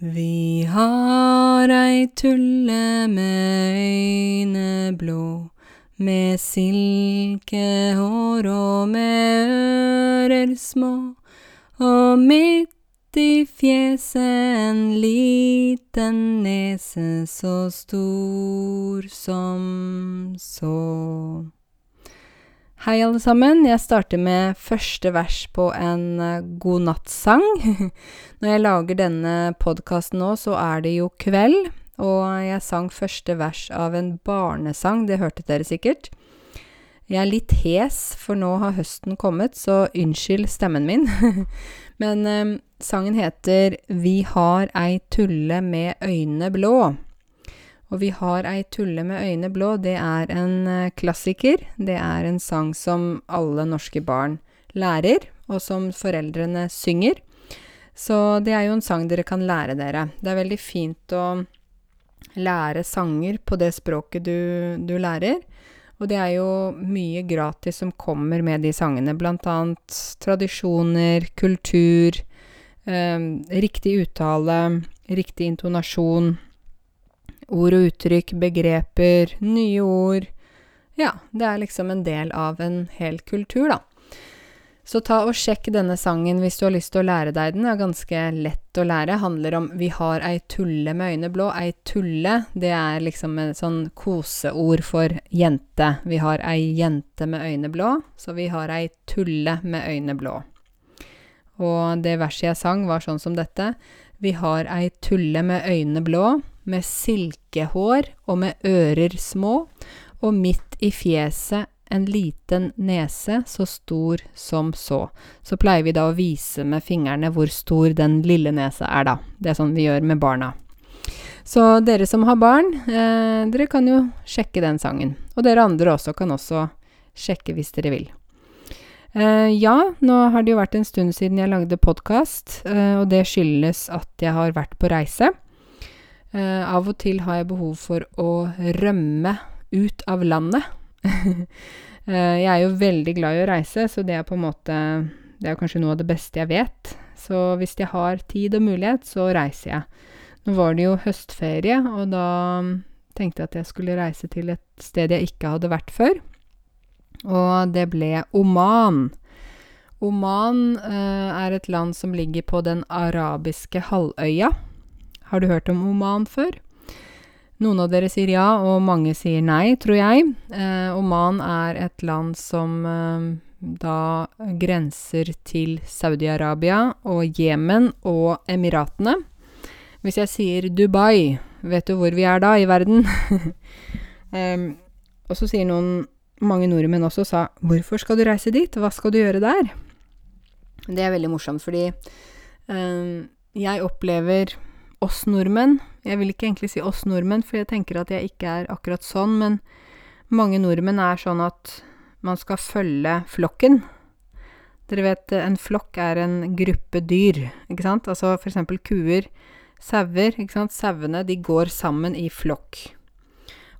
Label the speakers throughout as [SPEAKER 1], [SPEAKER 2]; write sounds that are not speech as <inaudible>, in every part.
[SPEAKER 1] Vi har ei tulle med øyne blå, med silkehår og med ører små, og midt i fjeset en liten nese så stor som så. Hei, alle sammen. Jeg starter med første vers på en uh, godnattsang. <laughs> Når jeg lager denne podkasten nå, så er det jo kveld, og jeg sang første vers av en barnesang, det hørte dere sikkert. Jeg er litt hes, for nå har høsten kommet, så unnskyld stemmen min. <laughs> Men eh, sangen heter Vi har ei tulle med øynene blå. Og Vi har ei tulle med øyne blå, det er en uh, klassiker. Det er en sang som alle norske barn lærer, og som foreldrene synger. Så det er jo en sang dere kan lære dere. Det er veldig fint å lære sanger på det språket du, du lærer. Og det er jo mye gratis som kommer med de sangene, blant annet tradisjoner, kultur, eh, riktig uttale, riktig intonasjon ord og uttrykk, begreper, nye ord Ja, det er liksom en del av en hel kultur, da. Så ta og sjekk denne sangen hvis du har lyst til å lære deg den. Den er ganske lett å lære. Handler om 'Vi har ei tulle med øyne blå'. Ei tulle, det er liksom et sånn koseord for jente. Vi har ei jente med øyne blå, så vi har ei tulle med øyne blå. Og det verset jeg sang, var sånn som dette. Vi har ei tulle med øyne blå, med silkehår og med ører små, og midt i fjeset en liten nese så stor som så. Så pleier vi da å vise med fingrene hvor stor den lille nesa er, da. Det er sånn vi gjør med barna. Så dere som har barn, eh, dere kan jo sjekke den sangen. Og dere andre også kan også sjekke hvis dere vil. Eh, ja, nå har det jo vært en stund siden jeg lagde podkast, eh, og det skyldes at jeg har vært på reise. Uh, av og til har jeg behov for å rømme ut av landet. uh, <laughs> jeg er jo veldig glad i å reise, så det er på en måte Det er kanskje noe av det beste jeg vet. Så hvis jeg har tid og mulighet, så reiser jeg. Nå var det jo høstferie, og da tenkte jeg at jeg skulle reise til et sted jeg ikke hadde vært før. Og det ble Oman. Oman uh, er et land som ligger på den arabiske halvøya. Har du hørt om Oman før? Noen av dere sier ja, og mange sier nei, tror jeg. Eh, Oman er et land som eh, da grenser til Saudi-Arabia og Jemen og Emiratene. Hvis jeg sier Dubai, vet du hvor vi er da i verden? <laughs> um, og så sier noen, mange nordmenn også, sa 'Hvorfor skal du reise dit? Hva skal du gjøre der?' Det er veldig morsomt, fordi um, jeg opplever oss nordmenn. Jeg vil ikke egentlig si oss nordmenn, for jeg tenker at jeg ikke er akkurat sånn, men mange nordmenn er sånn at man skal følge flokken. Dere vet, en flokk er en gruppe dyr, ikke sant? Altså for eksempel kuer, sauer, ikke sant? Sauene, de går sammen i flokk.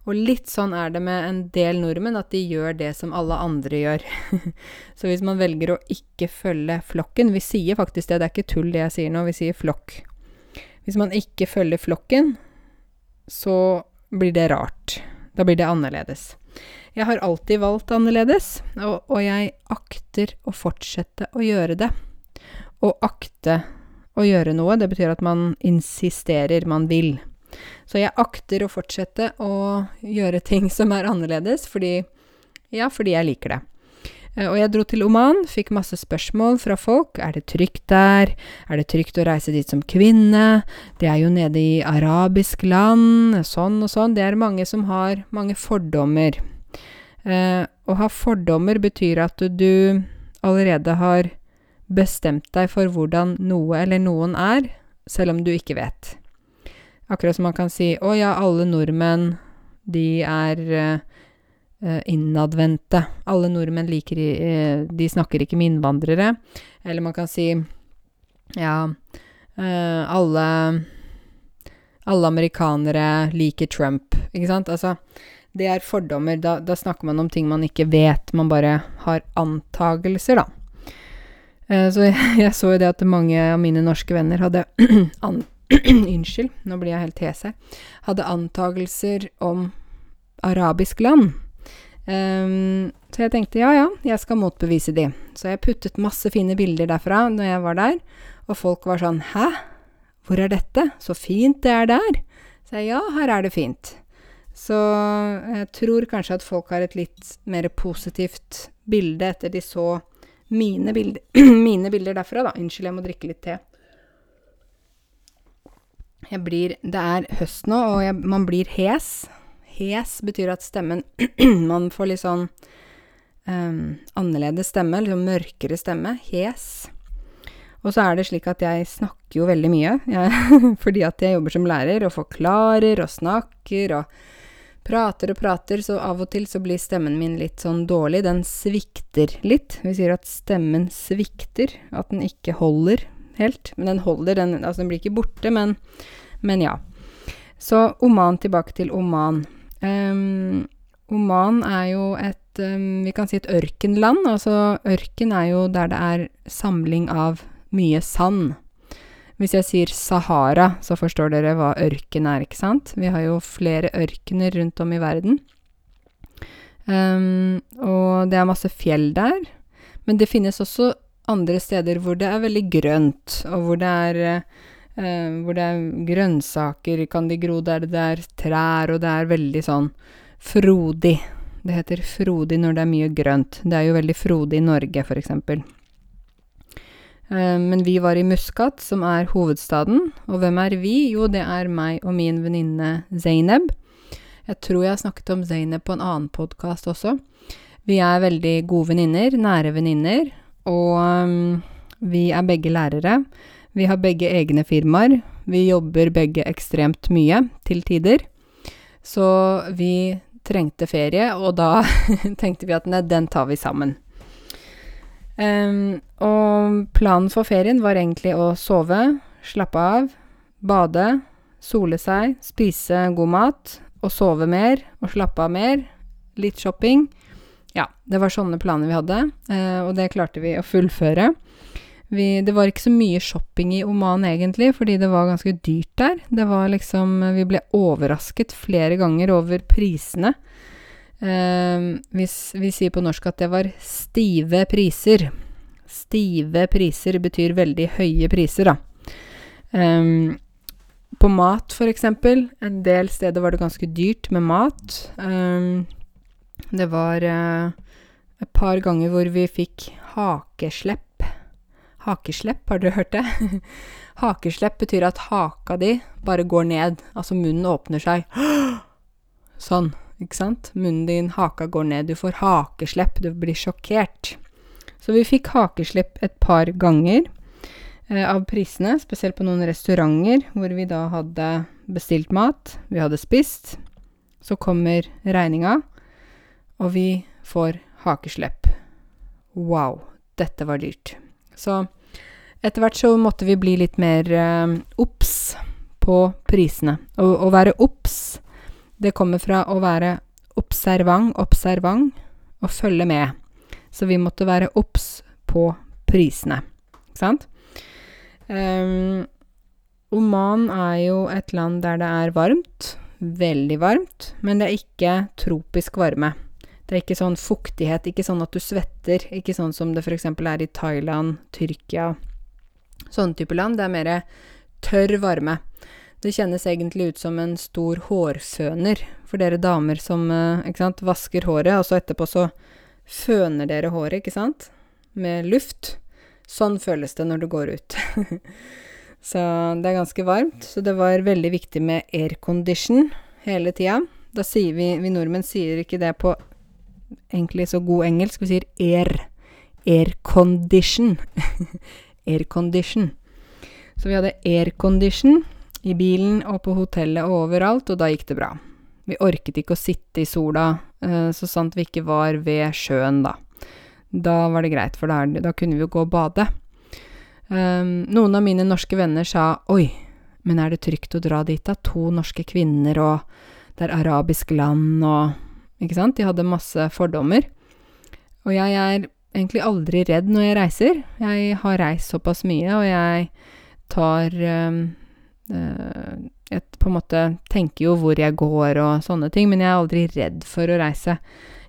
[SPEAKER 1] Og litt sånn er det med en del nordmenn, at de gjør det som alle andre gjør. <laughs> Så hvis man velger å ikke følge flokken Vi sier faktisk det, det er ikke tull det jeg sier nå, vi sier flokk. Hvis man ikke følger flokken, så blir det rart. Da blir det annerledes. Jeg har alltid valgt annerledes, og, og jeg akter å fortsette å gjøre det. Å akte å gjøre noe, det betyr at man insisterer, man vil. Så jeg akter å fortsette å gjøre ting som er annerledes, fordi Ja, fordi jeg liker det. Eh, og jeg dro til Oman, fikk masse spørsmål fra folk. Er det trygt der? Er det trygt å reise dit som kvinne? Det er jo nede i arabisk land, sånn og sånn. Det er mange som har mange fordommer. Eh, å ha fordommer betyr at du allerede har bestemt deg for hvordan noe eller noen er, selv om du ikke vet. Akkurat som man kan si 'Å ja, alle nordmenn, de er eh, innadvendte. Alle nordmenn liker uh, De snakker ikke med innvandrere. Eller man kan si Ja, uh, alle Alle amerikanere liker Trump, ikke sant? Altså, det er fordommer. Da, da, snakker man om ting man ikke vet. Man bare har antagelser, da. så jeg, <laughs> jeg, så jo det at mange av mine norske venner hadde <clears throat> an <clears throat> Unnskyld, nå blir jeg helt hes. Hadde antagelser om arabisk land. Um, så jeg tenkte ja, ja, jeg skal motbevise de. Så jeg puttet masse fine bilder derfra når jeg var der, og folk var sånn hæ, hvor er dette, så fint det er der. Så jeg ja, her er det fint. Så jeg tror kanskje at folk har et litt mer positivt bilde etter de så mine bilder, <clears throat> mine bilder derfra, da. Unnskyld, jeg må drikke litt te. Jeg blir Det er høst nå, og jeg, man blir hes. Hes betyr at stemmen <clears throat> Man får litt sånn um, annerledes stemme, litt sånn mørkere stemme. Hes. Og så er det slik at jeg snakker jo veldig mye, jeg, <laughs> fordi at jeg jobber som lærer og forklarer og snakker og prater og prater, så av og til så blir stemmen min litt sånn dårlig. Den svikter litt. Vi sier at stemmen svikter, at den ikke holder helt. Men den holder, den, altså den blir ikke borte, men, men ja. Så Oman, tilbake til Oman. Um, Oman er jo et um, Vi kan si et ørkenland. Altså ørken er jo der det er samling av mye sand. Hvis jeg sier Sahara, så forstår dere hva ørken er, ikke sant? Vi har jo flere ørkener rundt om i verden. Um, og det er masse fjell der. Men det finnes også andre steder hvor det er veldig grønt, og hvor det er Uh, hvor det er grønnsaker kan de gro der det er trær, og det er veldig sånn frodig. Det heter frodig når det er mye grønt. Det er jo veldig frodig i Norge, for eksempel. Uh, men vi var i Muscat, som er hovedstaden. Og hvem er vi? Jo, det er meg og min venninne Zaineb. Jeg tror jeg har snakket om Zaineb på en annen podkast også. Vi er veldig gode venninner, nære venninner, og um, vi er begge lærere. Vi har begge egne firmaer. Vi jobber begge ekstremt mye, til tider. Så vi trengte ferie, og da <laughs> tenkte vi at nei, den tar vi sammen. Um, og planen for ferien var egentlig å sove, slappe av, bade, sole seg, spise god mat og sove mer og slappe av mer. Litt shopping. Ja, det var sånne planer vi hadde, uh, og det klarte vi å fullføre. Vi, det var ikke så mye shopping i Oman egentlig, fordi det var ganske dyrt der. Det var liksom Vi ble overrasket flere ganger over prisene. Eh, hvis vi sier på norsk at det var stive priser. Stive priser betyr veldig høye priser, da. Eh, på mat, for eksempel. En del steder var det ganske dyrt med mat. Eh, det var uh, et par ganger hvor vi fikk hakeslepp Hakeslepp, har dere hørt det? <laughs> Hakeslepp betyr at haka di bare går ned, altså munnen åpner seg. <gasps> Sånn, ikke sant? Munnen din, haka går ned, du får hakeslepp, du blir sjokkert. Så vi fikk hakeslepp et par ganger eh, av prisene, spesielt på noen restauranter hvor vi da hadde bestilt mat, vi hadde spist, så kommer regninga, og vi får hakeslepp. Wow, dette var dyrt. Så etter hvert så måtte vi bli litt mer eh, obs på prisene. Og å være obs, det kommer fra å være observant, observant, og følge med. Så vi måtte være obs på prisene, ikke sant? Um, Oman er jo et land der det er varmt, veldig varmt, men det er ikke tropisk varme. Det er ikke sånn fuktighet, ikke sånn at du svetter, ikke sånn som det f.eks. er i Thailand, Tyrkia, sånne type land. Det er mer tørr varme. Det kjennes egentlig ut som en stor hårføner for dere damer som eh, sant, vasker håret, og så etterpå så føner dere håret, ikke sant, med luft. Sånn føles det når du går ut. <laughs> så det er ganske varmt. Så det var veldig viktig med aircondition hele tida. Da sier vi Vi nordmenn sier ikke det på egentlig så god engelsk, vi sier air. Aircondition. <laughs> aircondition. Så vi hadde aircondition i bilen og på hotellet og overalt, og da gikk det bra. Vi orket ikke å sitte i sola, uh, så sant vi ikke var ved sjøen, da. Da var det greit, for da, da kunne vi jo gå og bade. Um, noen av mine norske venner sa oi, men er det trygt å dra dit, da? To norske kvinner, og det er arabisk land, og Ikke sant? De hadde masse fordommer. Og jeg er egentlig aldri redd når jeg reiser. Jeg har reist såpass mye, og jeg tar øh, eh, Jeg på en måte tenker jo hvor jeg går og sånne ting, men jeg er aldri redd for å reise.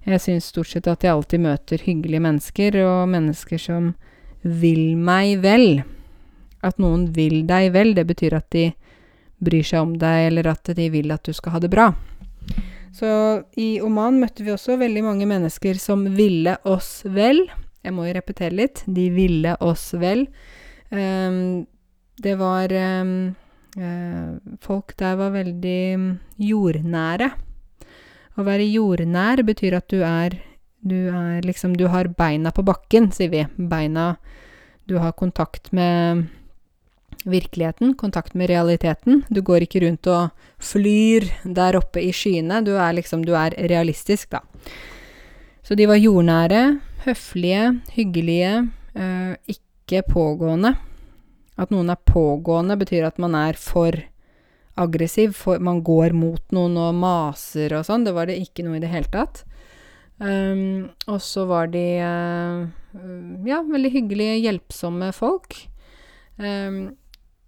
[SPEAKER 1] Jeg syns stort sett at jeg alltid møter hyggelige mennesker, og mennesker som vil meg vel. At noen vil deg vel, det betyr at de bryr seg om deg, eller at de vil at du skal ha det bra. Så i Oman møtte vi også veldig mange mennesker som ville oss vel. Jeg må jo repetere litt. De ville oss vel. Um, det var um, uh, Folk der var veldig jordnære. Å være jordnær betyr at du er Du er liksom Du har beina på bakken, sier vi. Beina Du har kontakt med virkeligheten, kontakt med realiteten. Du går ikke rundt og flyr der oppe i skyene. Du er liksom Du er realistisk, da. Så de var jordnære, høflige, hyggelige, øh, ikke pågående. At noen er pågående, betyr at man er for aggressiv. For, man går mot noen og maser og sånn. Det var det ikke noe i det hele tatt. Um, og så var de uh, ja, veldig hyggelige, hjelpsomme folk. Um,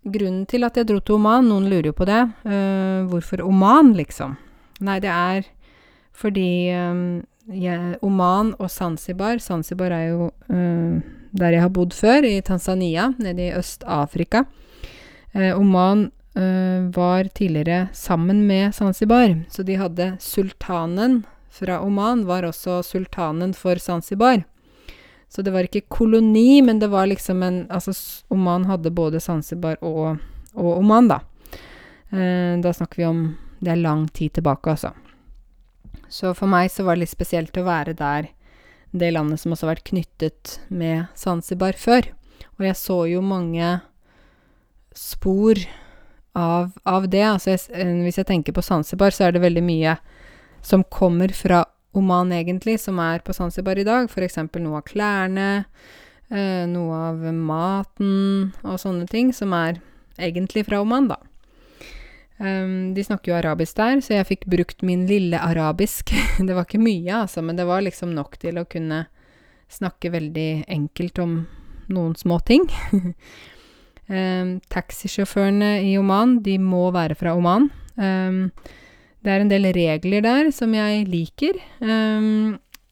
[SPEAKER 1] grunnen til at jeg dro til Oman, noen lurer jo på det. Uh, hvorfor Oman, liksom? Nei, det er fordi um, jeg, Oman og Zanzibar Zanzibar er jo uh, der jeg har bodd før, i Tanzania, nede i Øst-Afrika. Oman var tidligere sammen med Zanzibar, så de hadde sultanen fra Oman, var også sultanen for Zanzibar. Så det var ikke koloni, men det var liksom en Altså, Oman hadde både Zanzibar og, og Oman, da. da snakker vi om Det er lang tid tilbake, altså. Så for meg så var det litt spesielt å være der, det landet som også har vært knyttet med Zanzibar før. Og jeg så jo mange spor av, av det. Altså jeg, eh, hvis jeg tenker på Zanzibar, så er det veldig mye som kommer fra Oman, egentlig, som er på Zanzibar i dag. For eksempel noe av klærne, eh, noe av maten og sånne ting, som er egentlig fra Oman, da. Um, de snakker jo arabisk der, så jeg fikk brukt min lille arabisk. <laughs> det var ikke mye, altså, men det var liksom nok til å kunne snakke veldig enkelt om noen små ting. um, <laughs> taxisjåførene i Oman, de må være fra Oman. Um, det er en del regler der som jeg liker.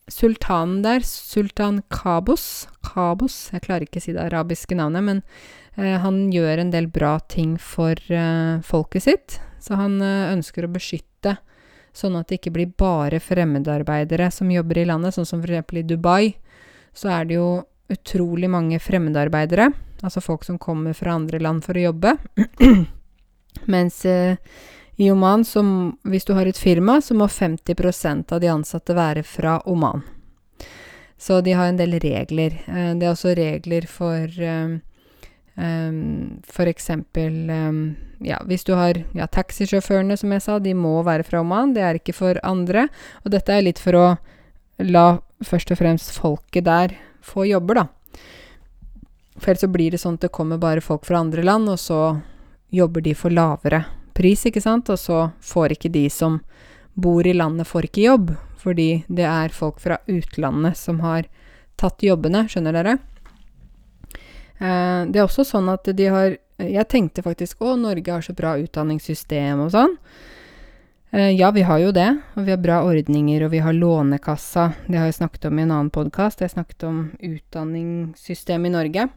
[SPEAKER 1] sultanen der, sultan Kabos Kabos, jeg klarer ikke å si det arabiske navnet, men uh, han gjør en del bra ting for uh, folket sitt, så han uh, ønsker å beskytte sånn at det ikke blir bare fremmedarbeidere som jobber i landet, sånn som eksempel i Dubai, så er det jo utrolig mange fremmedarbeidere, altså folk som kommer fra andre land for å jobbe. <clears throat> Mens eh, i Oman, som, hvis du har et firma, så må 50% av de ansatte være fra Oman. Så de har en del regler. Eh, det er også regler for eh, Um, for eksempel um, ja, hvis du har ja, taxisjåførene, som jeg sa, de må være fra Oman. Det er ikke for andre. Og dette er litt for å la først og fremst folket der få jobber, da. For ellers så blir det sånn at det kommer bare folk fra andre land, og så jobber de for lavere pris, ikke sant, og så får ikke de som bor i landet, får ikke jobb, fordi det er folk fra utlandet som har tatt jobbene, skjønner dere? Eh, det er også sånn at de har Jeg tenkte faktisk å, Norge har så bra utdanningssystem og sånn. Eh, ja, vi har jo det, og vi har bra ordninger, og vi har Lånekassa. Det har jeg snakket om i en annen podkast. Jeg snakket om utdanningssystemet i Norge.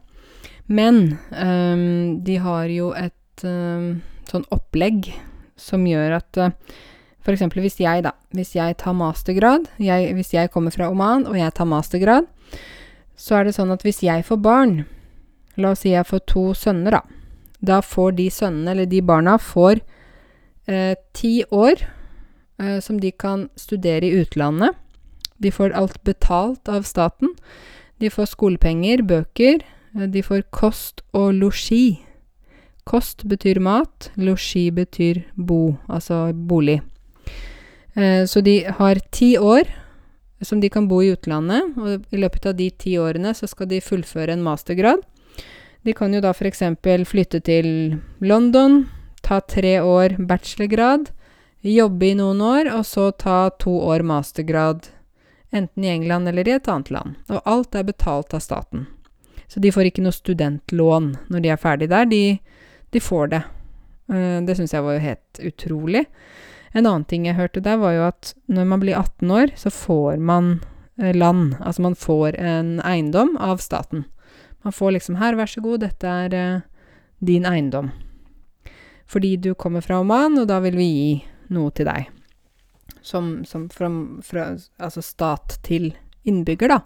[SPEAKER 1] Men um, de har jo et um, sånn opplegg som gjør at uh, for eksempel hvis jeg, da, hvis jeg tar mastergrad, jeg, hvis jeg kommer fra Oman og jeg tar mastergrad, så er det sånn at hvis jeg får barn, La oss si jeg får to sønner, da. Da får de sønnene, eller de barna, får eh, ti år eh, som de kan studere i utlandet. De får alt betalt av staten. De får skolepenger, bøker. Eh, de får kost og losji. Kost betyr mat, losji betyr bo, altså bolig. Eh, så de har ti år som de kan bo i utlandet, og i løpet av de ti årene så skal de fullføre en mastergrad. De kan jo da f.eks. flytte til London, ta tre år bachelorgrad, jobbe i noen år, og så ta to år mastergrad, enten i England eller i et annet land. Og alt er betalt av staten. Så de får ikke noe studentlån når de er ferdig der. De, de får det Eh, det syns jeg var jo helt utrolig. En annen ting jeg hørte der, var jo at når man blir 18 år, så får man eh, land. Altså man får en eiendom av staten. Man får liksom 'Her, vær så god, dette er eh, din eiendom'. Fordi du kommer fra Oman, og da vil vi gi noe til deg. Som, som fra, fra Altså stat til innbygger, da.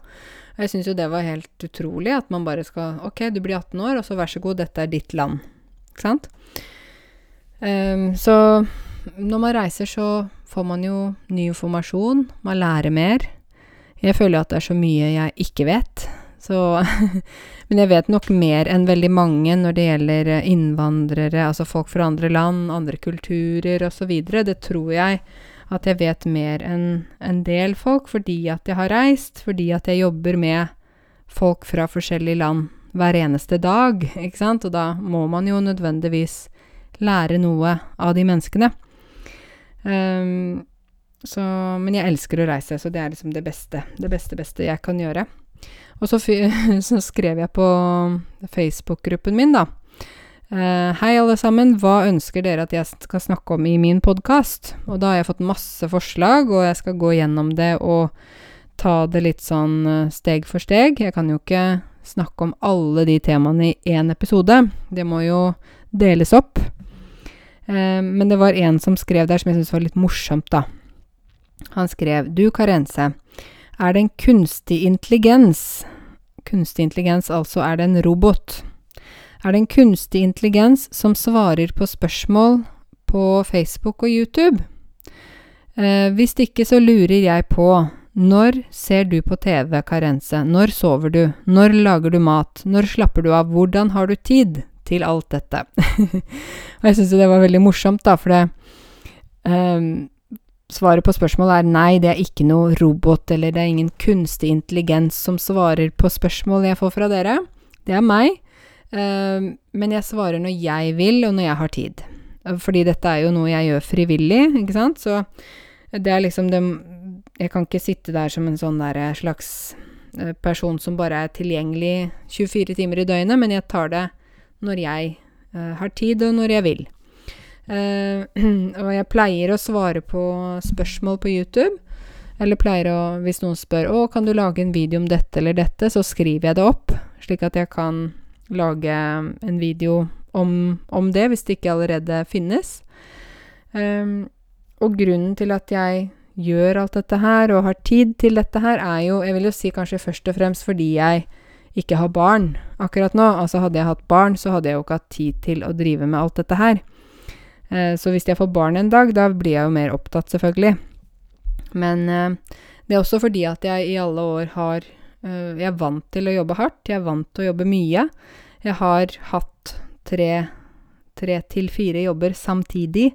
[SPEAKER 1] Og jeg syns jo det var helt utrolig at man bare skal OK, du blir 18 år, og så vær så god, dette er ditt land. Ikke sant? Um, så når man reiser, så får man jo ny informasjon, man lærer mer. Jeg føler at det er så mye jeg ikke vet. Så <laughs> Men jeg vet nok mer enn veldig mange når det gjelder innvandrere, altså folk fra andre land, andre kulturer osv. Det tror jeg at jeg vet mer enn en del folk, fordi at jeg har reist, fordi at jeg jobber med folk fra forskjellige land hver eneste dag, ikke sant, og da må man jo nødvendigvis lære noe av de menneskene. Um, så, men jeg elsker å reise, så det er liksom det beste. Det beste, beste jeg kan gjøre. Og så, <laughs> så skrev jeg på Facebook-gruppen min, da. Uh, hei, alle sammen. Hva ønsker dere at jeg skal snakke om i min podkast? Og da har jeg fått masse forslag, og jeg skal gå gjennom det og ta det litt sånn uh, steg for steg. Jeg kan jo ikke snakke om alle de temaene i én episode. Det må jo deles opp. Eh, men det var en som skrev der som jeg syntes var litt morsomt, da. Han skrev Du, Karense. Er det en kunstig intelligens Kunstig intelligens, altså er det en robot. Er det en kunstig intelligens som svarer på spørsmål på Facebook og YouTube? Eh, hvis ikke så lurer jeg på når ser du på TV, Karense? Når sover du? Når lager du mat? Når slapper du av? Hvordan har du tid? til alt dette. <laughs> og jeg syns jo det var veldig morsomt, da, for det um, Svaret på spørsmålet er nei, det er ikke noe robot, eller det er ingen kunstig intelligens som svarer på spørsmål jeg får fra dere. Det er meg. Um, men jeg svarer når jeg vil, og når jeg har tid. Fordi dette er jo noe jeg gjør frivillig, ikke sant. Så det er liksom det Jeg kan ikke sitte der som en sånn der slags eh, person som bare er tilgjengelig 24 timer i døgnet, men jeg tar det når jeg uh, har tid, og når jeg vil. <clears throat> Og jeg pleier å svare på spørsmål på YouTube. Eller pleier å, hvis noen spør å, kan du lage en video om dette eller dette, så skriver jeg det opp, slik at jeg kan lage en video om, om det, hvis det ikke allerede finnes. Um, og grunnen til at jeg gjør alt dette her, og har tid til dette her, er jo, jeg vil jo si kanskje først og fremst fordi jeg ikke har barn akkurat nå. Altså hadde jeg hatt barn, så hadde jeg jo ikke hatt tid til å drive med alt dette her. Eh, så hvis jeg får barn en dag, da blir jeg jo mer opptatt, selvfølgelig. Men eh, det er også fordi at jeg i alle år har eh, Jeg er vant til å jobbe hardt. Jeg er vant til å jobbe mye. Jeg har hatt tre, tre til fire jobber samtidig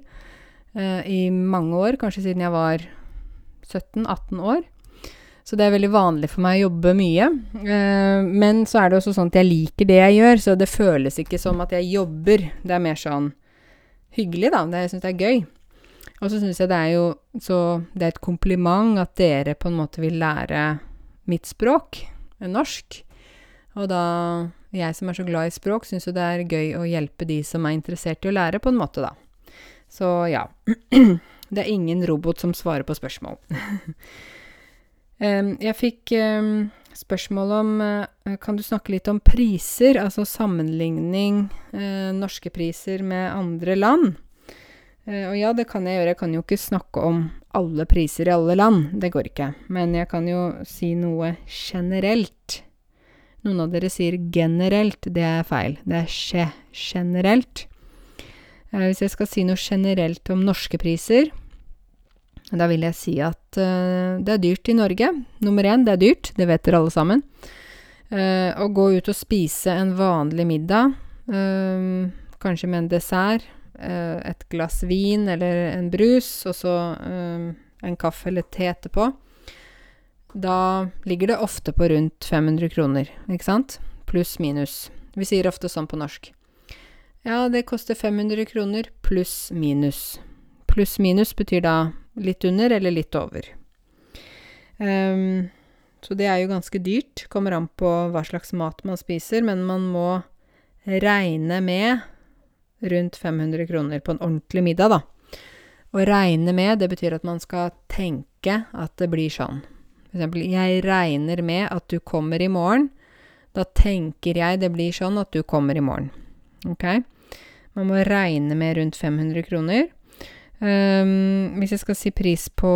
[SPEAKER 1] eh, i mange år, kanskje siden jeg var 17-18 år. Så det er veldig vanlig for meg å jobbe mye. Eh, men så er det også sånn at jeg liker det jeg gjør, så det føles ikke som at jeg jobber. Det er mer sånn hyggelig, da. Det, jeg syns det er gøy. Og så syns jeg det er jo så Det er et kompliment at dere på en måte vil lære mitt språk, norsk. Og da Jeg som er så glad i språk, syns jo det er gøy å hjelpe de som er interessert i å lære, på en måte, da. Så ja. <clears throat> det er ingen robot som svarer på spørsmål. <laughs> Jeg fikk spørsmål om eh, Kan du snakke litt om priser, altså sammenligning eh, norske priser med andre land? Eh, og ja, det kan jeg gjøre. Jeg kan jo ikke snakke om alle priser i alle land. Det går ikke. Men jeg kan jo si noe generelt. Noen av dere sier generelt. Det er feil. Det er skje generelt. Hvis jeg skal si noe generelt om norske priser, da vil jeg si at uh, det er dyrt i Norge. Nummer én, det er dyrt. Det vet dere alle sammen. Uh, å gå ut og spise en vanlig middag, uh, kanskje med en dessert, et glass vin eller en brus, og så en kaffe eller te etterpå, da ligger det ofte på rundt 500 kroner, ikke sant? Pluss minus. Vi sier ofte sånn på norsk. Ja, det koster 500 kroner pluss minus. Pluss minus betyr da Litt under eller litt over. Um, så det er jo ganske dyrt. Kommer an på hva slags mat man spiser, men man må regne med rundt 500 kroner på en ordentlig middag, da. Å regne med, det betyr at man skal tenke at det blir sånn. For eksempel, jeg regner med at du kommer i morgen. Da tenker jeg det blir sånn at du kommer i morgen. Ok? Man må regne med rundt 500 kroner. Um, hvis jeg skal si pris på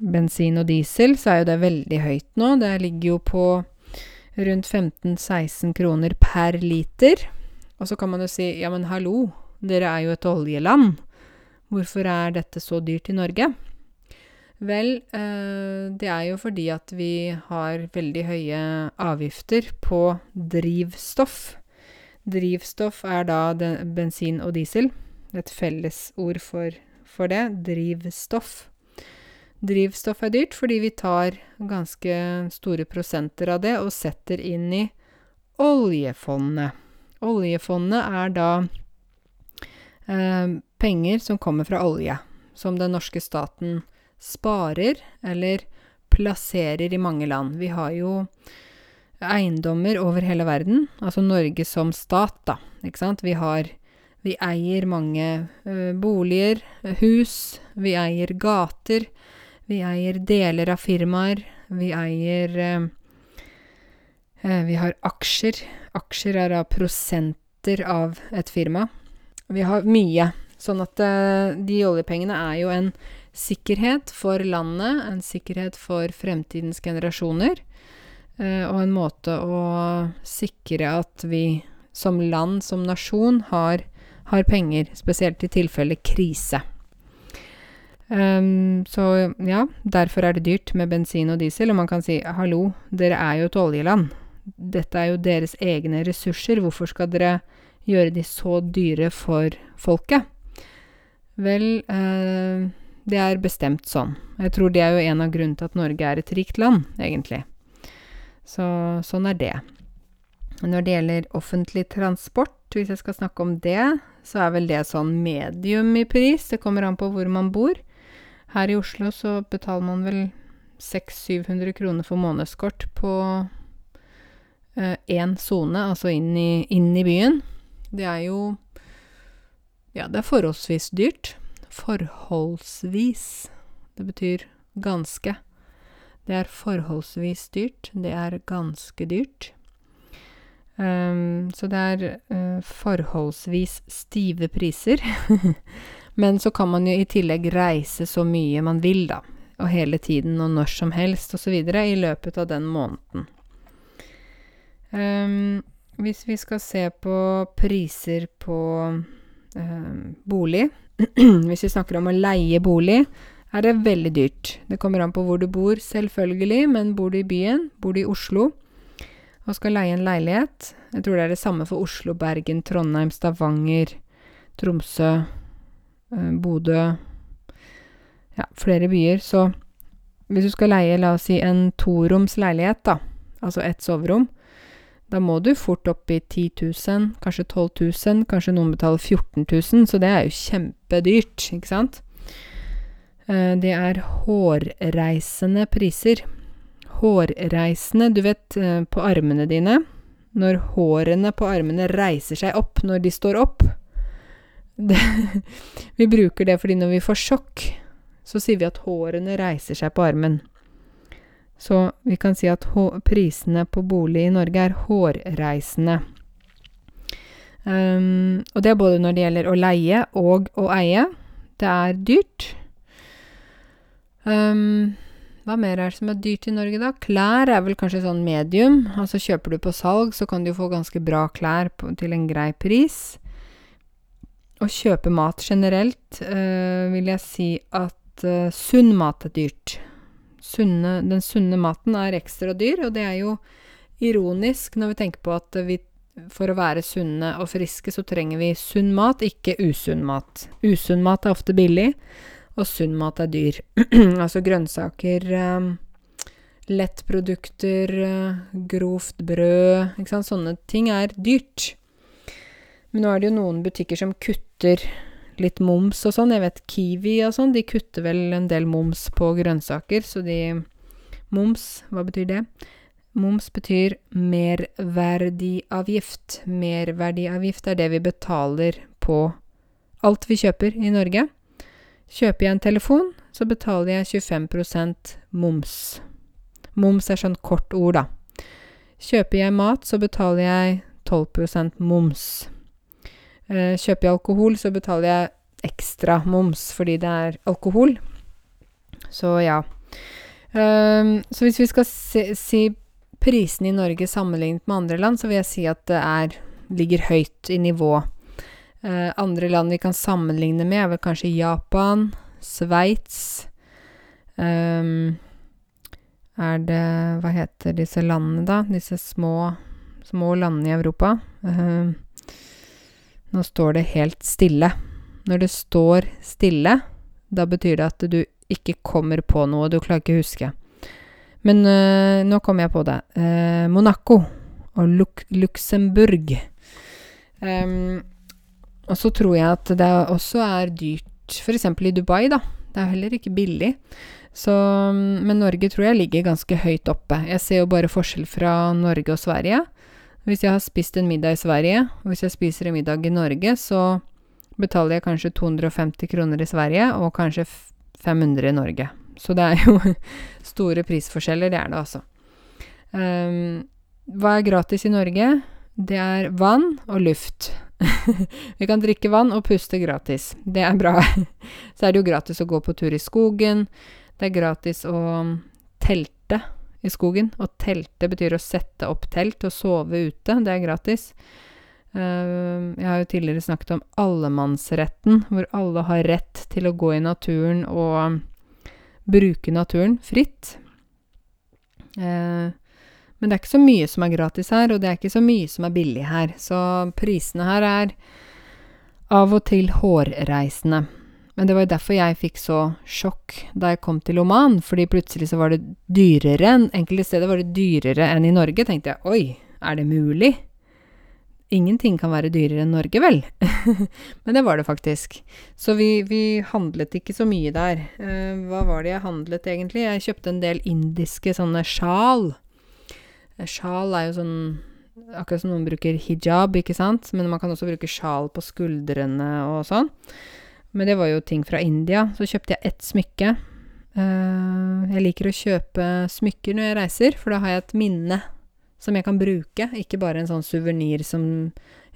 [SPEAKER 1] bensin og diesel, så er jo det veldig høyt nå. Det ligger jo på rundt 15-16 kroner per liter. Og så kan man jo si ja, men hallo, dere er jo et oljeland. Hvorfor er dette så dyrt i Norge? Vel, eh, det er jo fordi at vi har veldig høye avgifter på drivstoff. Drivstoff er da bensin og diesel. Et fellesord for, for det. Drivstoff. Drivstoff er dyrt fordi vi tar ganske store prosenter av det og setter inn i oljefondet. Oljefondet er da eh, penger som kommer fra olje, som den norske staten sparer eller plasserer i mange land. Vi har jo eiendommer over hele verden, altså Norge som stat, da, ikke sant. Vi har Vi eier mange ø, boliger, hus, vi eier gater, vi eier deler av firmaer, vi eier ø, Vi har aksjer. Aksjer er da prosenter av et firma. Vi har mye. Sånn at de oljepengene er jo en sikkerhet for landet, en sikkerhet for fremtidens generasjoner, eh, og en måte å sikre at vi som land, som nasjon, har, har penger, spesielt i tilfelle krise. Um, så ja, derfor er det dyrt med bensin og diesel, og man kan si hallo, dere er jo et oljeland. Dette er jo deres egne ressurser, hvorfor skal dere gjøre de så dyre for folket? Vel, eh, det er bestemt sånn. Jeg tror det er jo en av grunnene til at Norge er et rikt land, egentlig. Så sånn er det. Når det gjelder offentlig transport, hvis jeg skal snakke om det, så er vel det sånn medium i pris. Det kommer an på hvor man bor. Her i Oslo så betaler man vel 600-700 kroner for månedskort på én eh, sone, altså inn i, inn i byen. Det er jo Ja, det er forholdsvis dyrt forholdsvis. Det betyr ganske. Det er forholdsvis dyrt. Det er ganske dyrt. Um, så det er uh, forholdsvis stive priser. <laughs> Men så kan man jo i tillegg reise så mye man vil, da. Og hele tiden og når som helst osv. i løpet av den måneden. Um, hvis vi skal se på priser på um, bolig <clears throat> Hvis vi snakker om å leie bolig, er det veldig dyrt. Det kommer an på hvor du bor, selvfølgelig, men bor du i byen, bor du i Oslo og skal leie en leilighet Jeg tror det er det samme for Oslo, Bergen, Trondheim, Stavanger, Tromsø, eh, Bodø Ja, flere byer. Så hvis du skal leie, la oss si, en toroms leilighet, da, altså ett soverom, da må du fort opp i 10 000, kanskje 12 000, kanskje noen betaler 14 000, så det er jo kjempedyrt, ikke sant? Eh, det er hårreisende priser. Hårreisende, du vet, eh, på armene dine, når hårene på armene reiser seg opp når de står opp <laughs> det, Vi bruker det fordi når vi får sjokk, så sier vi at hårene reiser seg på armen. Så vi kan si at prisene på bolig i Norge er hårreisende. Um, og det er både når det gjelder å leie og å eie. Det er dyrt. Um, hva mer er det som er dyrt i Norge, da? Klær er vel kanskje sånn medium. Altså kjøper du på salg, så kan du jo få ganske bra klær på, til en grei pris. Å kjøpe mat generelt øh, vil jeg si at øh, sunn mat er dyrt sunne, den sunne maten er ekstra dyr, og det er jo ironisk når vi tenker på at vi for å være sunne og friske, så trenger vi sunn mat, ikke usunn mat. Usunn mat er ofte billig, og sunn mat er dyr. <clears throat> altså grønnsaker, um, lettprodukter, uh, grovt brød, ikke sant. Sånne ting er dyrt. Men nå er det jo noen butikker som kutter litt moms og sånn. Jeg vet Kiwi og sånn, de kutter vel en del moms på grønnsaker, så de Moms, hva betyr det? Moms betyr merverdiavgift. Merverdiavgift er det vi betaler på alt vi kjøper i Norge. Kjøper jeg en telefon, så betaler jeg 25% moms. Moms er sånn kort ord, da. Kjøper jeg mat, så betaler jeg 12% moms. Eh, kjøper jeg alkohol, så betaler jeg ekstra moms fordi det er alkohol. Så ja. Um, så hvis vi skal se, si prisene i Norge sammenlignet med andre land, så vil jeg si at det er ligger høyt i nivå. Uh, andre land vi kan sammenligne med, er vel kanskje Japan, Sveits um, Er det Hva heter disse landene, da? Disse små, små landene i Europa. Uh, nå står det helt stille. Når det står stille, da betyr det at du ikke kommer på noe, du klarer ikke å huske. Men øh, nå kom jeg på det. Eh, Monaco og Luk Luxembourg. Um, og så tror jeg at det også er dyrt, f.eks. i Dubai, da. Det er heller ikke billig. Så, men Norge tror jeg ligger ganske høyt oppe. Jeg ser jo bare forskjell fra Norge og Sverige. Hvis jeg har spist en middag i Sverige, og hvis jeg spiser en middag i Norge, så betaler jeg kanskje 250 kroner i Sverige og kanskje 500 i Norge. Så det er jo <laughs> store prisforskjeller, det er det altså. Um, hva er gratis i Norge? Det er vann og luft. <laughs> Vi kan drikke vann og puste gratis. Det er bra. <laughs> Så er det jo gratis å gå på tur i skogen. Det er gratis å telte i skogen. Og telte betyr å sette opp telt og sove ute. Det er gratis. Uh, jeg har jo tidligere snakket om allemannsretten, hvor alle har rett til å gå i naturen og bruke naturen fritt. Uh, men det er ikke så mye som er gratis her, og det er ikke så mye som er billig her. Så prisene her er av og til hårreisende. Men det var jo derfor jeg fikk så sjokk da jeg kom til Oman, fordi plutselig så var det dyrere Enkelte steder var det dyrere enn i Norge. Tenkte jeg oi, er det mulig? Ingenting kan være dyrere enn Norge, vel? <laughs> Men det var det faktisk. Så vi, vi handlet ikke så mye der. Eh, hva var det jeg handlet egentlig? Jeg kjøpte en del indiske sånne sjal. Sjal er jo sånn Akkurat som noen bruker hijab, ikke sant? Men man kan også bruke sjal på skuldrene og sånn. Men det var jo ting fra India. Så kjøpte jeg ett smykke. Uh, jeg liker å kjøpe smykker når jeg reiser, for da har jeg et minne som jeg kan bruke, ikke bare en sånn suvenir som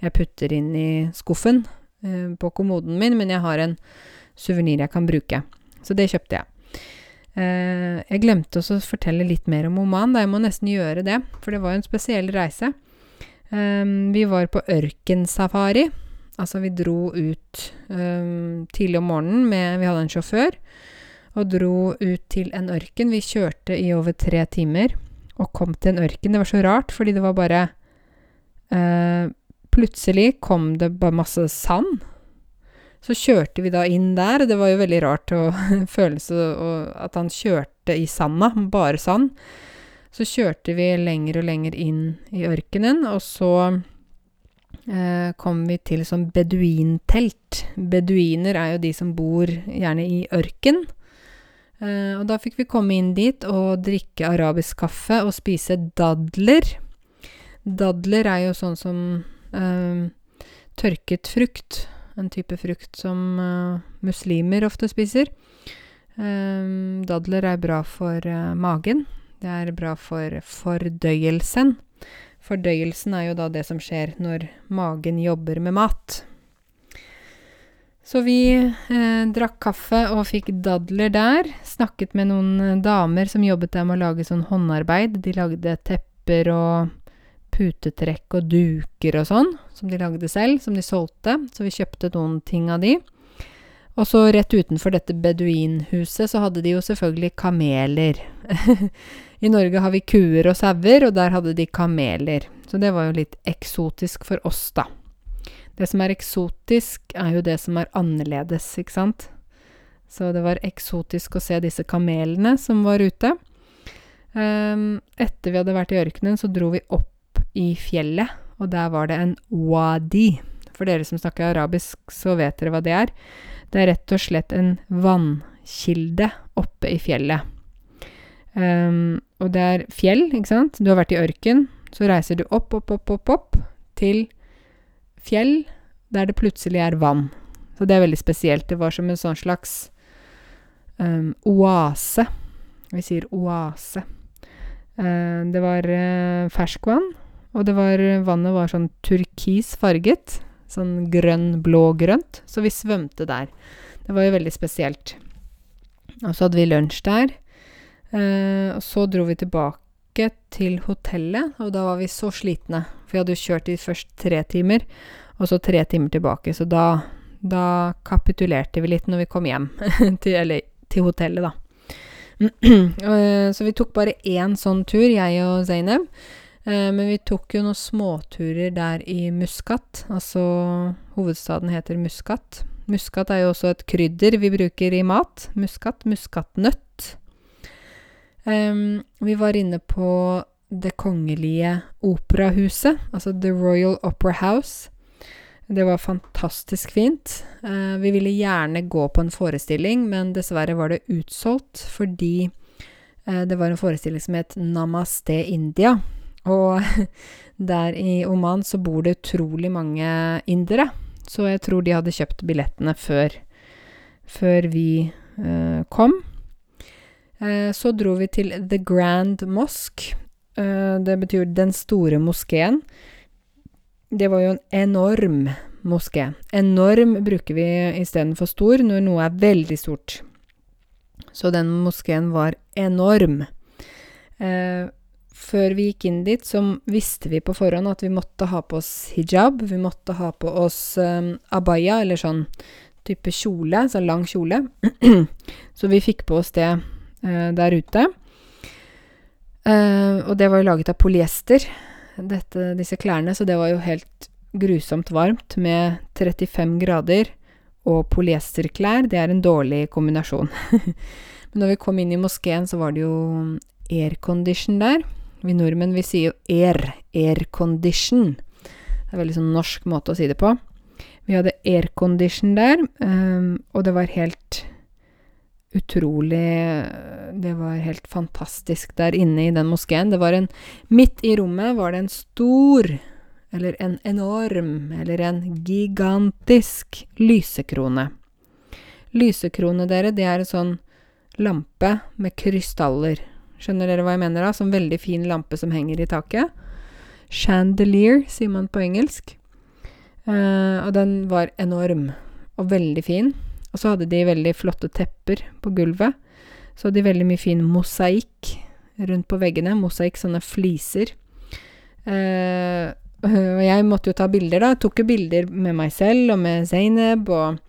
[SPEAKER 1] jeg putter inn i skuffen uh, på kommoden min, men jeg har en suvenir jeg kan bruke. Så det kjøpte jeg. Eh, jeg glemte også å fortelle litt mer om Oman, da jeg må nesten gjøre det, for det var jo en spesiell reise. Eh, vi var på ørkensafari. Altså, vi dro ut um, tidlig om morgenen med Vi hadde en sjåfør og dro ut til en ørken. Vi kjørte i over tre timer og kom til en ørken. Det var så rart, fordi det var bare eh, Plutselig kom det bare masse sand. Så kjørte vi da inn der, og det var jo veldig rart å <laughs> følelse at han kjørte i sanda, bare sand. Så kjørte vi lenger og lenger inn i ørkenen, og så eh, kom vi til sånn beduintelt. Beduiner er jo de som bor gjerne i ørken. Eh, og da fikk vi komme inn dit og drikke arabisk kaffe og spise dadler. Dadler er jo sånn som eh, tørket frukt. En type frukt som uh, muslimer ofte spiser. dadler er bra for magen. Det er bra for fordøyelsen. Fordøyelsen er jo da det som skjer når magen jobber med mat. Så vi eh, drakk kaffe og fikk dadler der. Snakket med noen eh, damer som jobbet der med å lage sånn håndarbeid. De lagde tepper og putetrekk og duker og sånn, som de lagde selv, som de solgte. Så vi kjøpte noen ting av de. Og så rett utenfor dette beduinhuset så hadde de jo selvfølgelig kameler. <laughs> I Norge har vi kuer og sauer, og der hadde de kameler. Så det var jo litt eksotisk for oss, da. Det som er eksotisk, er jo det som er annerledes, ikke sant? Så det var eksotisk å se disse kamelene som var ute. Um, etter vi hadde vært i ørkenen, så dro vi opp i fjellet, og der var det en wadi. For dere som snakker arabisk, så vet dere hva det er. Det er rett og slett en vannkilde oppe i fjellet. Um, og det er fjell, ikke sant. Du har vært i ørken. Så reiser du opp, opp, opp, opp, opp til fjell der det plutselig er vann. Så det er veldig spesielt. Det var som en sånn slags um, oase. Vi sier oase. Uh, det var uh, ferskvann, og det var vannet var sånn turkis farget. Sånn grønn-blå-grønt. Så vi svømte der. Det var jo veldig spesielt. Og så hadde vi lunsj der. Eh, og så dro vi tilbake til hotellet, og da var vi så slitne. For vi hadde jo kjørt i først tre timer, og så tre timer tilbake. Så da, da kapitulerte vi litt når vi kom hjem. <laughs> til, eller til hotellet, da. uh, <clears throat> så vi tok bare én sånn tur, jeg og Zainab. Uh, men vi tok jo noen småturer der i Muscat. Altså hovedstaden heter Muscat. Muskat er jo også et krydder vi bruker i mat. Muskat, muskatnøtt. Um, vi var inne på Det kongelige operahuset, altså The Royal Opera House. Det var fantastisk fint. Uh, vi ville gjerne gå på en forestilling, men dessverre var det utsolgt fordi uh, det var en forestilling som het Namaste India. Og <laughs> der i Oman så bor det utrolig mange indere. Så jeg tror de hadde kjøpt billettene før, før vi eh, kom. Eh, så dro vi til The Grand Mosque. Eh, det betyr Den store moskeen. Det var jo en enorm moské. Enorm bruker vi istedenfor stor når noe er veldig stort. Så den moskeen var enorm. Uh, før vi gikk inn dit, så visste vi på forhånd at vi måtte ha på oss hijab. Vi måtte ha på oss um, abaya, eller sånn type kjole, sånn lang kjole. <clears throat> så vi fikk på oss det uh, der ute. Uh, og det var jo laget av polyester, dette, disse klærne, så det var jo helt grusomt varmt med 35 grader og polyesterklær. Det er en dårlig kombinasjon. <laughs> Men når vi kom inn i moskeen, så var det jo aircondition der. Vi nordmenn, vi sier jo air, aircondition. Det er en veldig sånn norsk måte å si det på. Vi hadde aircondition der, um, og det var helt utrolig Det var helt fantastisk der inne i den moskeen. Det var en Midt i rommet var det en stor, eller en enorm, eller en gigantisk lysekrone. Lysekrone, dere, det er en sånn lampe med krystaller. Skjønner dere hva jeg mener da? Sånn veldig fin lampe som henger i taket. Chandelier, sier man på engelsk. Uh, og den var enorm og veldig fin. Og så hadde de veldig flotte tepper på gulvet. Så hadde de veldig mye fin mosaikk rundt på veggene. Mosaikk, sånne fliser. Uh, <laughs> og jeg måtte jo ta bilder, da. Jeg tok jo bilder med meg selv og med Zainab og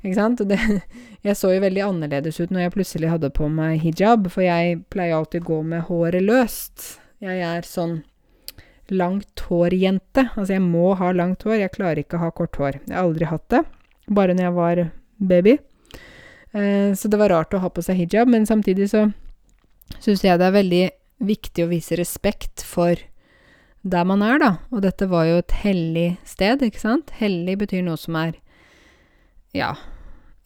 [SPEAKER 1] Ikke sant? Det <laughs> jeg så jo veldig annerledes ut når jeg plutselig hadde på meg hijab, for jeg pleier alltid å gå med håret løst. Jeg er sånn langt hår-jente. Altså, jeg må ha langt hår. Jeg klarer ikke å ha kort hår. Jeg har aldri hatt det. Bare når jeg var baby. Eh, så det var rart å ha på seg hijab, men samtidig så syns jeg det er veldig viktig å vise respekt for der man er, da. Og dette var jo et hellig sted, ikke sant? Hellig betyr noe som er ja,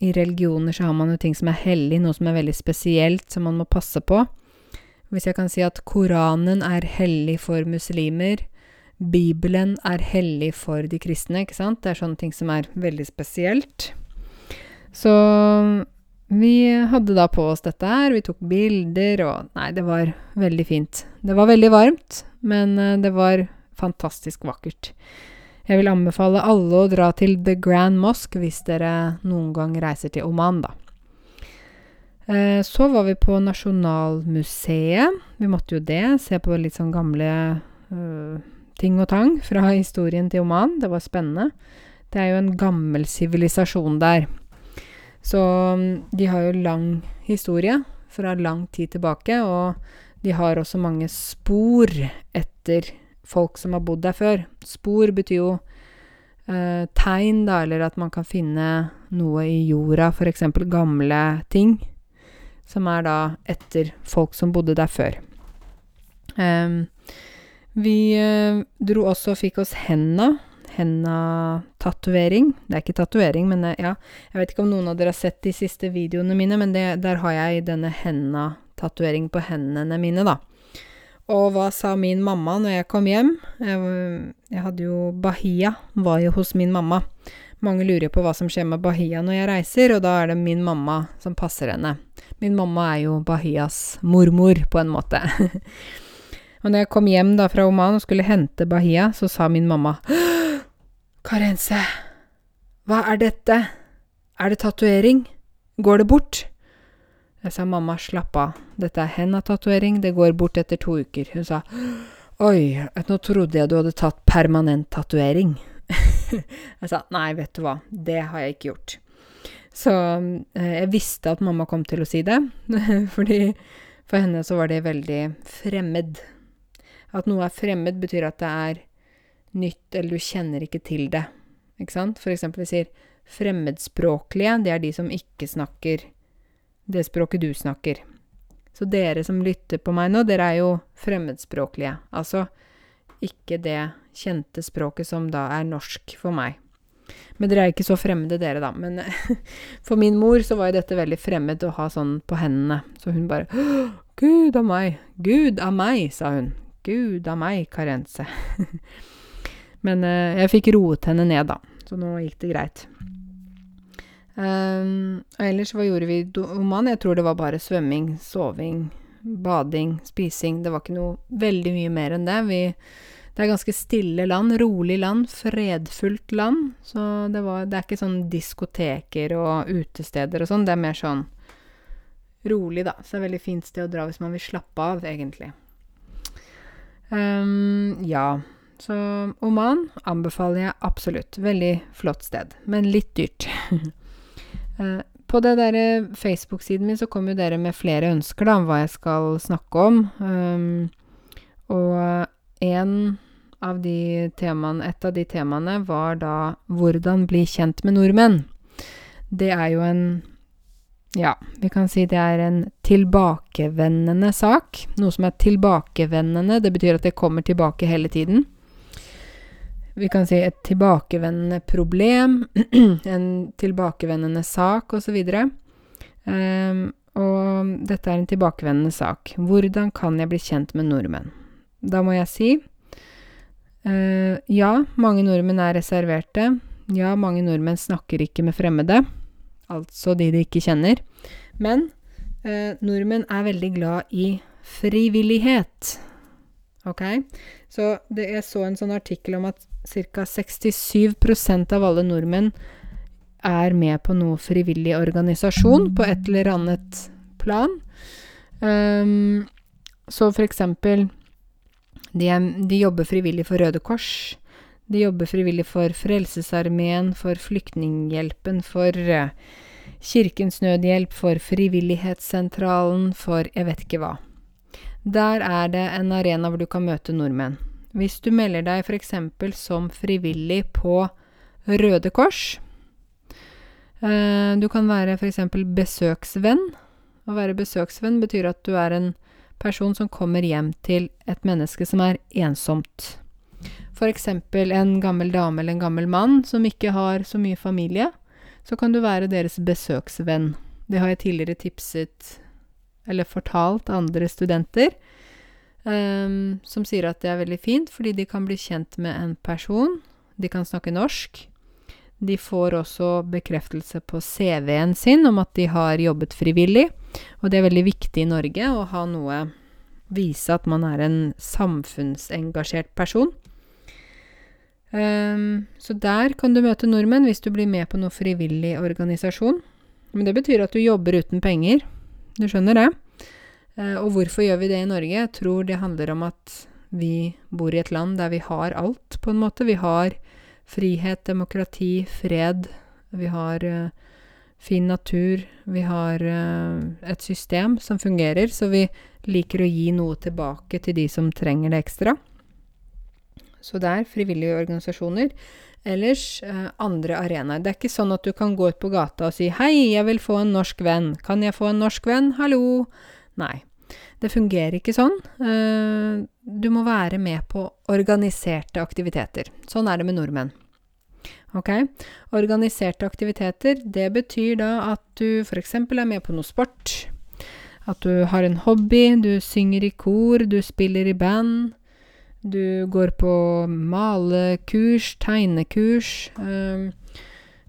[SPEAKER 1] i religioner så har man jo ting som er hellig, noe som er veldig spesielt, som man må passe på. Hvis jeg kan si at Koranen er hellig for muslimer, Bibelen er hellig for de kristne, ikke sant? Det er sånne ting som er veldig spesielt. Så vi hadde da på oss dette her, vi tok bilder, og Nei, det var veldig fint. Det var veldig varmt, men eh, det var fantastisk vakkert. Jeg vil anbefale alle å dra til The Grand Mosque hvis dere noen gang reiser til Oman, da. Eh, så var vi på Nasjonalmuseet. Vi måtte jo det. Se på litt sånn gamle uh, ting og tang fra <laughs> historien til Oman. Det var spennende. Det er jo en gammel sivilisasjon der. Så mm, de har jo lang historie fra lang tid tilbake, og de har også mange spor etter folk som har bodd der før. Spor betyr jo eh, tegn, da, eller at man kan finne noe i jorda, f.eks. gamle ting, som er da etter folk som bodde der før. Um, vi uh, dro også og fikk oss henda. Henda-tatovering. Det er ikke tatovering, men uh, ja. Jeg vet ikke om noen av dere har sett de siste videoene mine, men det, der har jeg denne henda-tatovering på hendene mine, da. Og hva sa min mamma når jeg kom hjem? Jeg, jeg hadde jo Bahia, var jo hos min mamma. mange lurer på hva som skjer med Bahia når jeg reiser, og da er det min mamma som passer henne. Min mamma er jo Bahias mormor, på en måte. <laughs> og når jeg kom hjem da fra Oman og skulle hente Bahia, så sa min mamma <gasps> Karense, hva er dette? Er det tatovering? Går det bort? Jeg sa mamma, slapp av, dette er henda-tatovering, det går bort etter to uker. Hun sa oi, nå trodde jeg du hadde tatt permanent tatovering. <laughs> jeg sa nei, vet du hva, det har jeg ikke gjort. Så eh, jeg visste at mamma kom til å si det, <laughs> fordi for henne så var det veldig fremmed. At noe er fremmed, betyr at det er nytt, eller du kjenner ikke til det. Ikke sant? For eksempel vi sier fremmedspråklige, det er de som ikke snakker det språket du snakker. Så dere som lytter på meg nå, dere er jo fremmedspråklige. Altså ikke det kjente språket som da er norsk for meg. Men dere er ikke så fremmede, dere, da. Men <laughs> for min mor så var jo dette veldig fremmed å ha sånn på hendene. Så hun bare Gud av meg! Gud av meg, sa hun. Gud av meg, Karense. <laughs> Men uh, jeg fikk roet henne ned, da. Så nå gikk det greit. Um, og ellers, hva gjorde vi i Oman? Jeg tror det var bare svømming, soving, bading, spising. Det var ikke noe veldig mye mer enn det. Vi, det er ganske stille land, rolig land, fredfullt land. Så det, var, det er ikke sånn diskoteker og utesteder og sånn. Det er mer sånn rolig, da. Så det er veldig fint sted å dra hvis man vil slappe av, egentlig. Um, ja. Så Oman anbefaler jeg absolutt. Veldig flott sted, men litt dyrt. <laughs> Eh, på det der Facebook-siden min så kom jo dere med flere ønsker da, om hva jeg skal snakke om. Um, og en av de temaene, et av de temaene var da 'Hvordan bli kjent med nordmenn'. Det er jo en Ja, vi kan si det er en tilbakevendende sak. Noe som er tilbakevendende, det betyr at det kommer tilbake hele tiden vi kan si et tilbakevendende problem, <clears throat> en tilbakevendende sak osv. Um, ehm, og dette er en tilbakevendende sak. Hvordan kan jeg bli kjent med nordmenn? Da må jeg si uh, ja, mange nordmenn er reserverte. Ja, mange nordmenn snakker ikke med fremmede, altså de de ikke kjenner. Men uh, nordmenn er veldig glad i frivillighet. Ok? Så det, jeg så en sånn artikkel om at ca. 67% av alle nordmenn er med på noe frivillig organisasjon på et eller annet plan. Um, så for eksempel de, de, jobber frivillig for Røde Kors. De jobber frivillig for Frelsesarmeen, for Flyktninghjelpen, for uh, Kirkens Nødhjelp, for Frivillighetssentralen, for jeg vet ikke hva. Der er det en arena hvor du kan møte nordmenn. Hvis du melder deg f.eks. som frivillig på Røde Kors eh, Du kan være f.eks. besøksvenn. Å være besøksvenn betyr at du er en person som kommer hjem til et menneske som er ensomt. F.eks. en gammel dame eller en gammel mann som ikke har så mye familie. Så kan du være deres besøksvenn. Det har jeg tidligere tipset eller fortalt andre studenter. Um, som sier at det er veldig fint, fordi de kan bli kjent med en person. De kan snakke norsk. De får også bekreftelse på CV-en sin om at de har jobbet frivillig. Og det er veldig viktig i Norge å ha noe Vise at man er en samfunnsengasjert person. Um, så der kan du møte nordmenn hvis du blir med på noe frivillig organisasjon. Men det betyr at du jobber uten penger. Du skjønner det? Eh, og hvorfor gjør vi det i Norge? Jeg tror det handler om at vi bor i et land der vi har alt, på en måte. Vi har frihet, demokrati, fred. Vi har uh, fin natur. Vi har uh, et system som fungerer, så vi liker å gi noe tilbake til de som trenger det ekstra. Så det er frivillige organisasjoner. Ellers eh, andre arenaer. Det er ikke sånn at du kan gå ut på gata og si 'Hei, jeg vil få en norsk venn'. Kan jeg få en norsk venn? Hallo? Nei. Det fungerer ikke sånn. Eh, du må være med på organiserte aktiviteter. Sånn er det med nordmenn. Ok? Organiserte aktiviteter, det betyr da at du f.eks. er med på noe sport. At du har en hobby, du synger i kor, du spiller i band. Du går på malekurs, tegnekurs. Øh,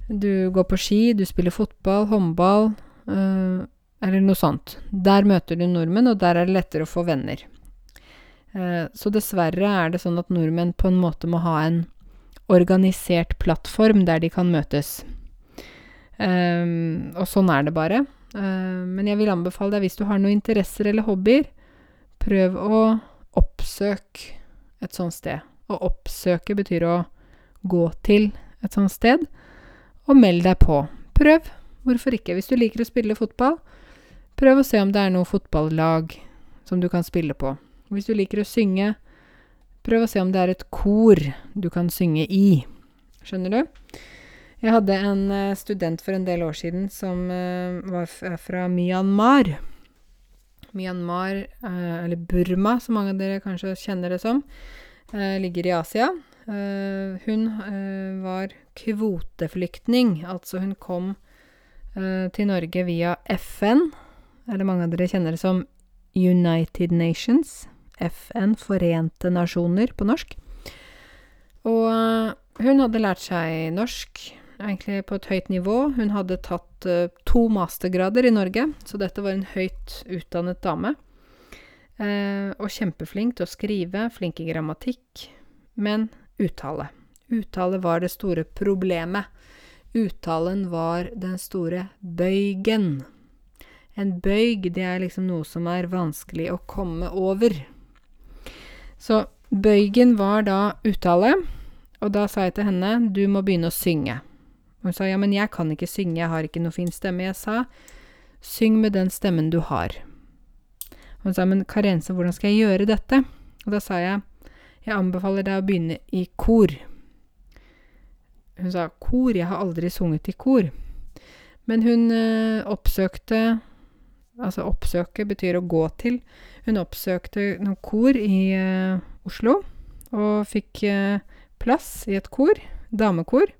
[SPEAKER 1] Du går på ski, du spiller fotball, håndball, øh, eller noe sånt. Der møter du nordmenn, og der er det lettere å få venner. Eh, så dessverre er det sånn at nordmenn på en måte må ha en organisert plattform der de kan møtes. Um, og sånn er det bare. Uh, men jeg vil anbefale deg, hvis du har noen interesser eller hobbyer, prøv å oppsøke et sånt sted. Å oppsøke betyr å gå til et sånt sted og meld deg på. Prøv. Hvorfor ikke? Hvis du liker å spille fotball, prøv å se om det er noe fotballag som du kan spille på. Hvis du liker å synge, prøv å se om det er et kor du kan synge i. Skjønner du? Jeg hadde en uh, student for en del år siden som uh, var fra Myanmar. Myanmar, uh, eller Burma, som mange av dere kanskje kjenner det som, ligger i Asia. hun var kvoteflyktning, altså hun kom til Norge via FN, eller mange av dere kjenner det som United Nations. FN, Forente nasjoner på norsk. Og hun hadde lært seg norsk, egentlig på et høyt nivå. Hun hadde tatt uh, to mastergrader i Norge, så dette var en høyt utdannet dame. Uh, og kjempeflink til å skrive, flink i grammatikk, men uttale. Uttale var det store problemet. Uttalen var den store bøygen. En bøyg, det er liksom noe som er vanskelig å komme over. Så bøygen var da uttale, og da sa jeg til henne du må begynne å synge. Hun sa ja, men jeg kan ikke synge, jeg har ikke noe fin stemme. Jeg sa syng med den stemmen du har. Hun sa men Karense, hvordan skal jeg gjøre dette? Og da sa jeg jeg anbefaler deg å begynne i kor. Hun sa kor, jeg har aldri sunget i kor. Men hun øh, oppsøkte Altså oppsøke betyr å gå til. Hun oppsøkte noen kor i øh, Oslo, og fikk øh, plass i et kor, damekor.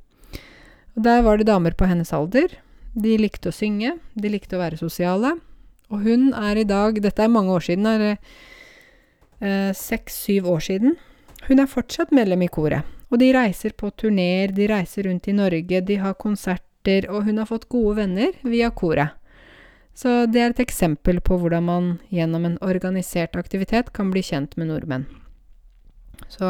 [SPEAKER 1] Og der var det damer på hennes alder. De likte å synge, de likte å være sosiale. Og hun er i dag Dette er mange år siden, er eh, seks-syv år siden. Hun er fortsatt medlem i koret. Og de reiser på turneer, de reiser rundt i Norge, de har konserter, og hun har fått gode venner via koret. Så det er et eksempel på hvordan man gjennom en organisert aktivitet kan bli kjent med nordmenn. Så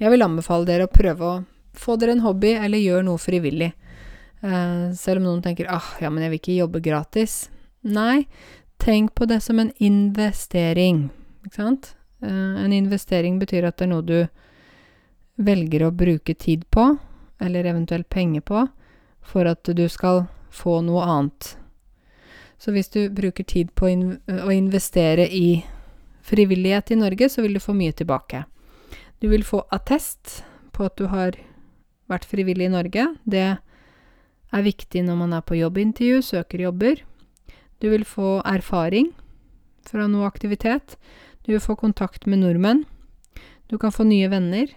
[SPEAKER 1] jeg vil anbefale dere å prøve å få dere en hobby, eller gjør noe frivillig. Uh, selv om noen tenker ah, ja, men jeg vil ikke jobbe gratis. Nei, tenk på det som en investering, ikke sant? Uh, en investering betyr at det er noe du velger å bruke tid på, eller eventuelt penger på, for at du skal få noe annet. Så hvis du bruker tid på in å investere i frivillighet i Norge, så vil du få mye tilbake. Du vil få attest på at du har vært frivillig i Norge. Det er viktig når man er på jobbintervju, søker jobber. Du vil få erfaring fra noe aktivitet. Du vil få kontakt med nordmenn. Du kan få nye venner.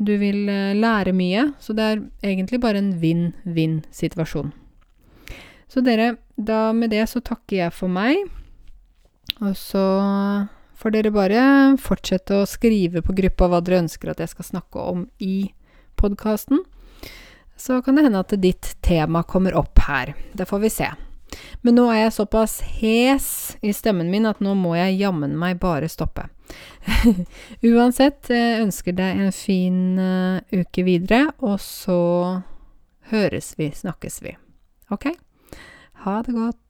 [SPEAKER 1] Du vil uh, lære mye, så det er egentlig bare en vinn-vinn-situasjon. Så dere, da med det så takker jeg for meg, og så får dere bare fortsette å skrive på gruppa hva dere ønsker at jeg skal snakke om i podkasten, så kan det hende at ditt tema kommer opp her. Det får vi se. Men nå er jeg såpass hes i stemmen min at nå må jeg jammen meg bare stoppe. <laughs> Uansett, jeg ønsker deg en fin uh, uke videre, og så høres vi, snakkes vi. Ok? Ha det godt.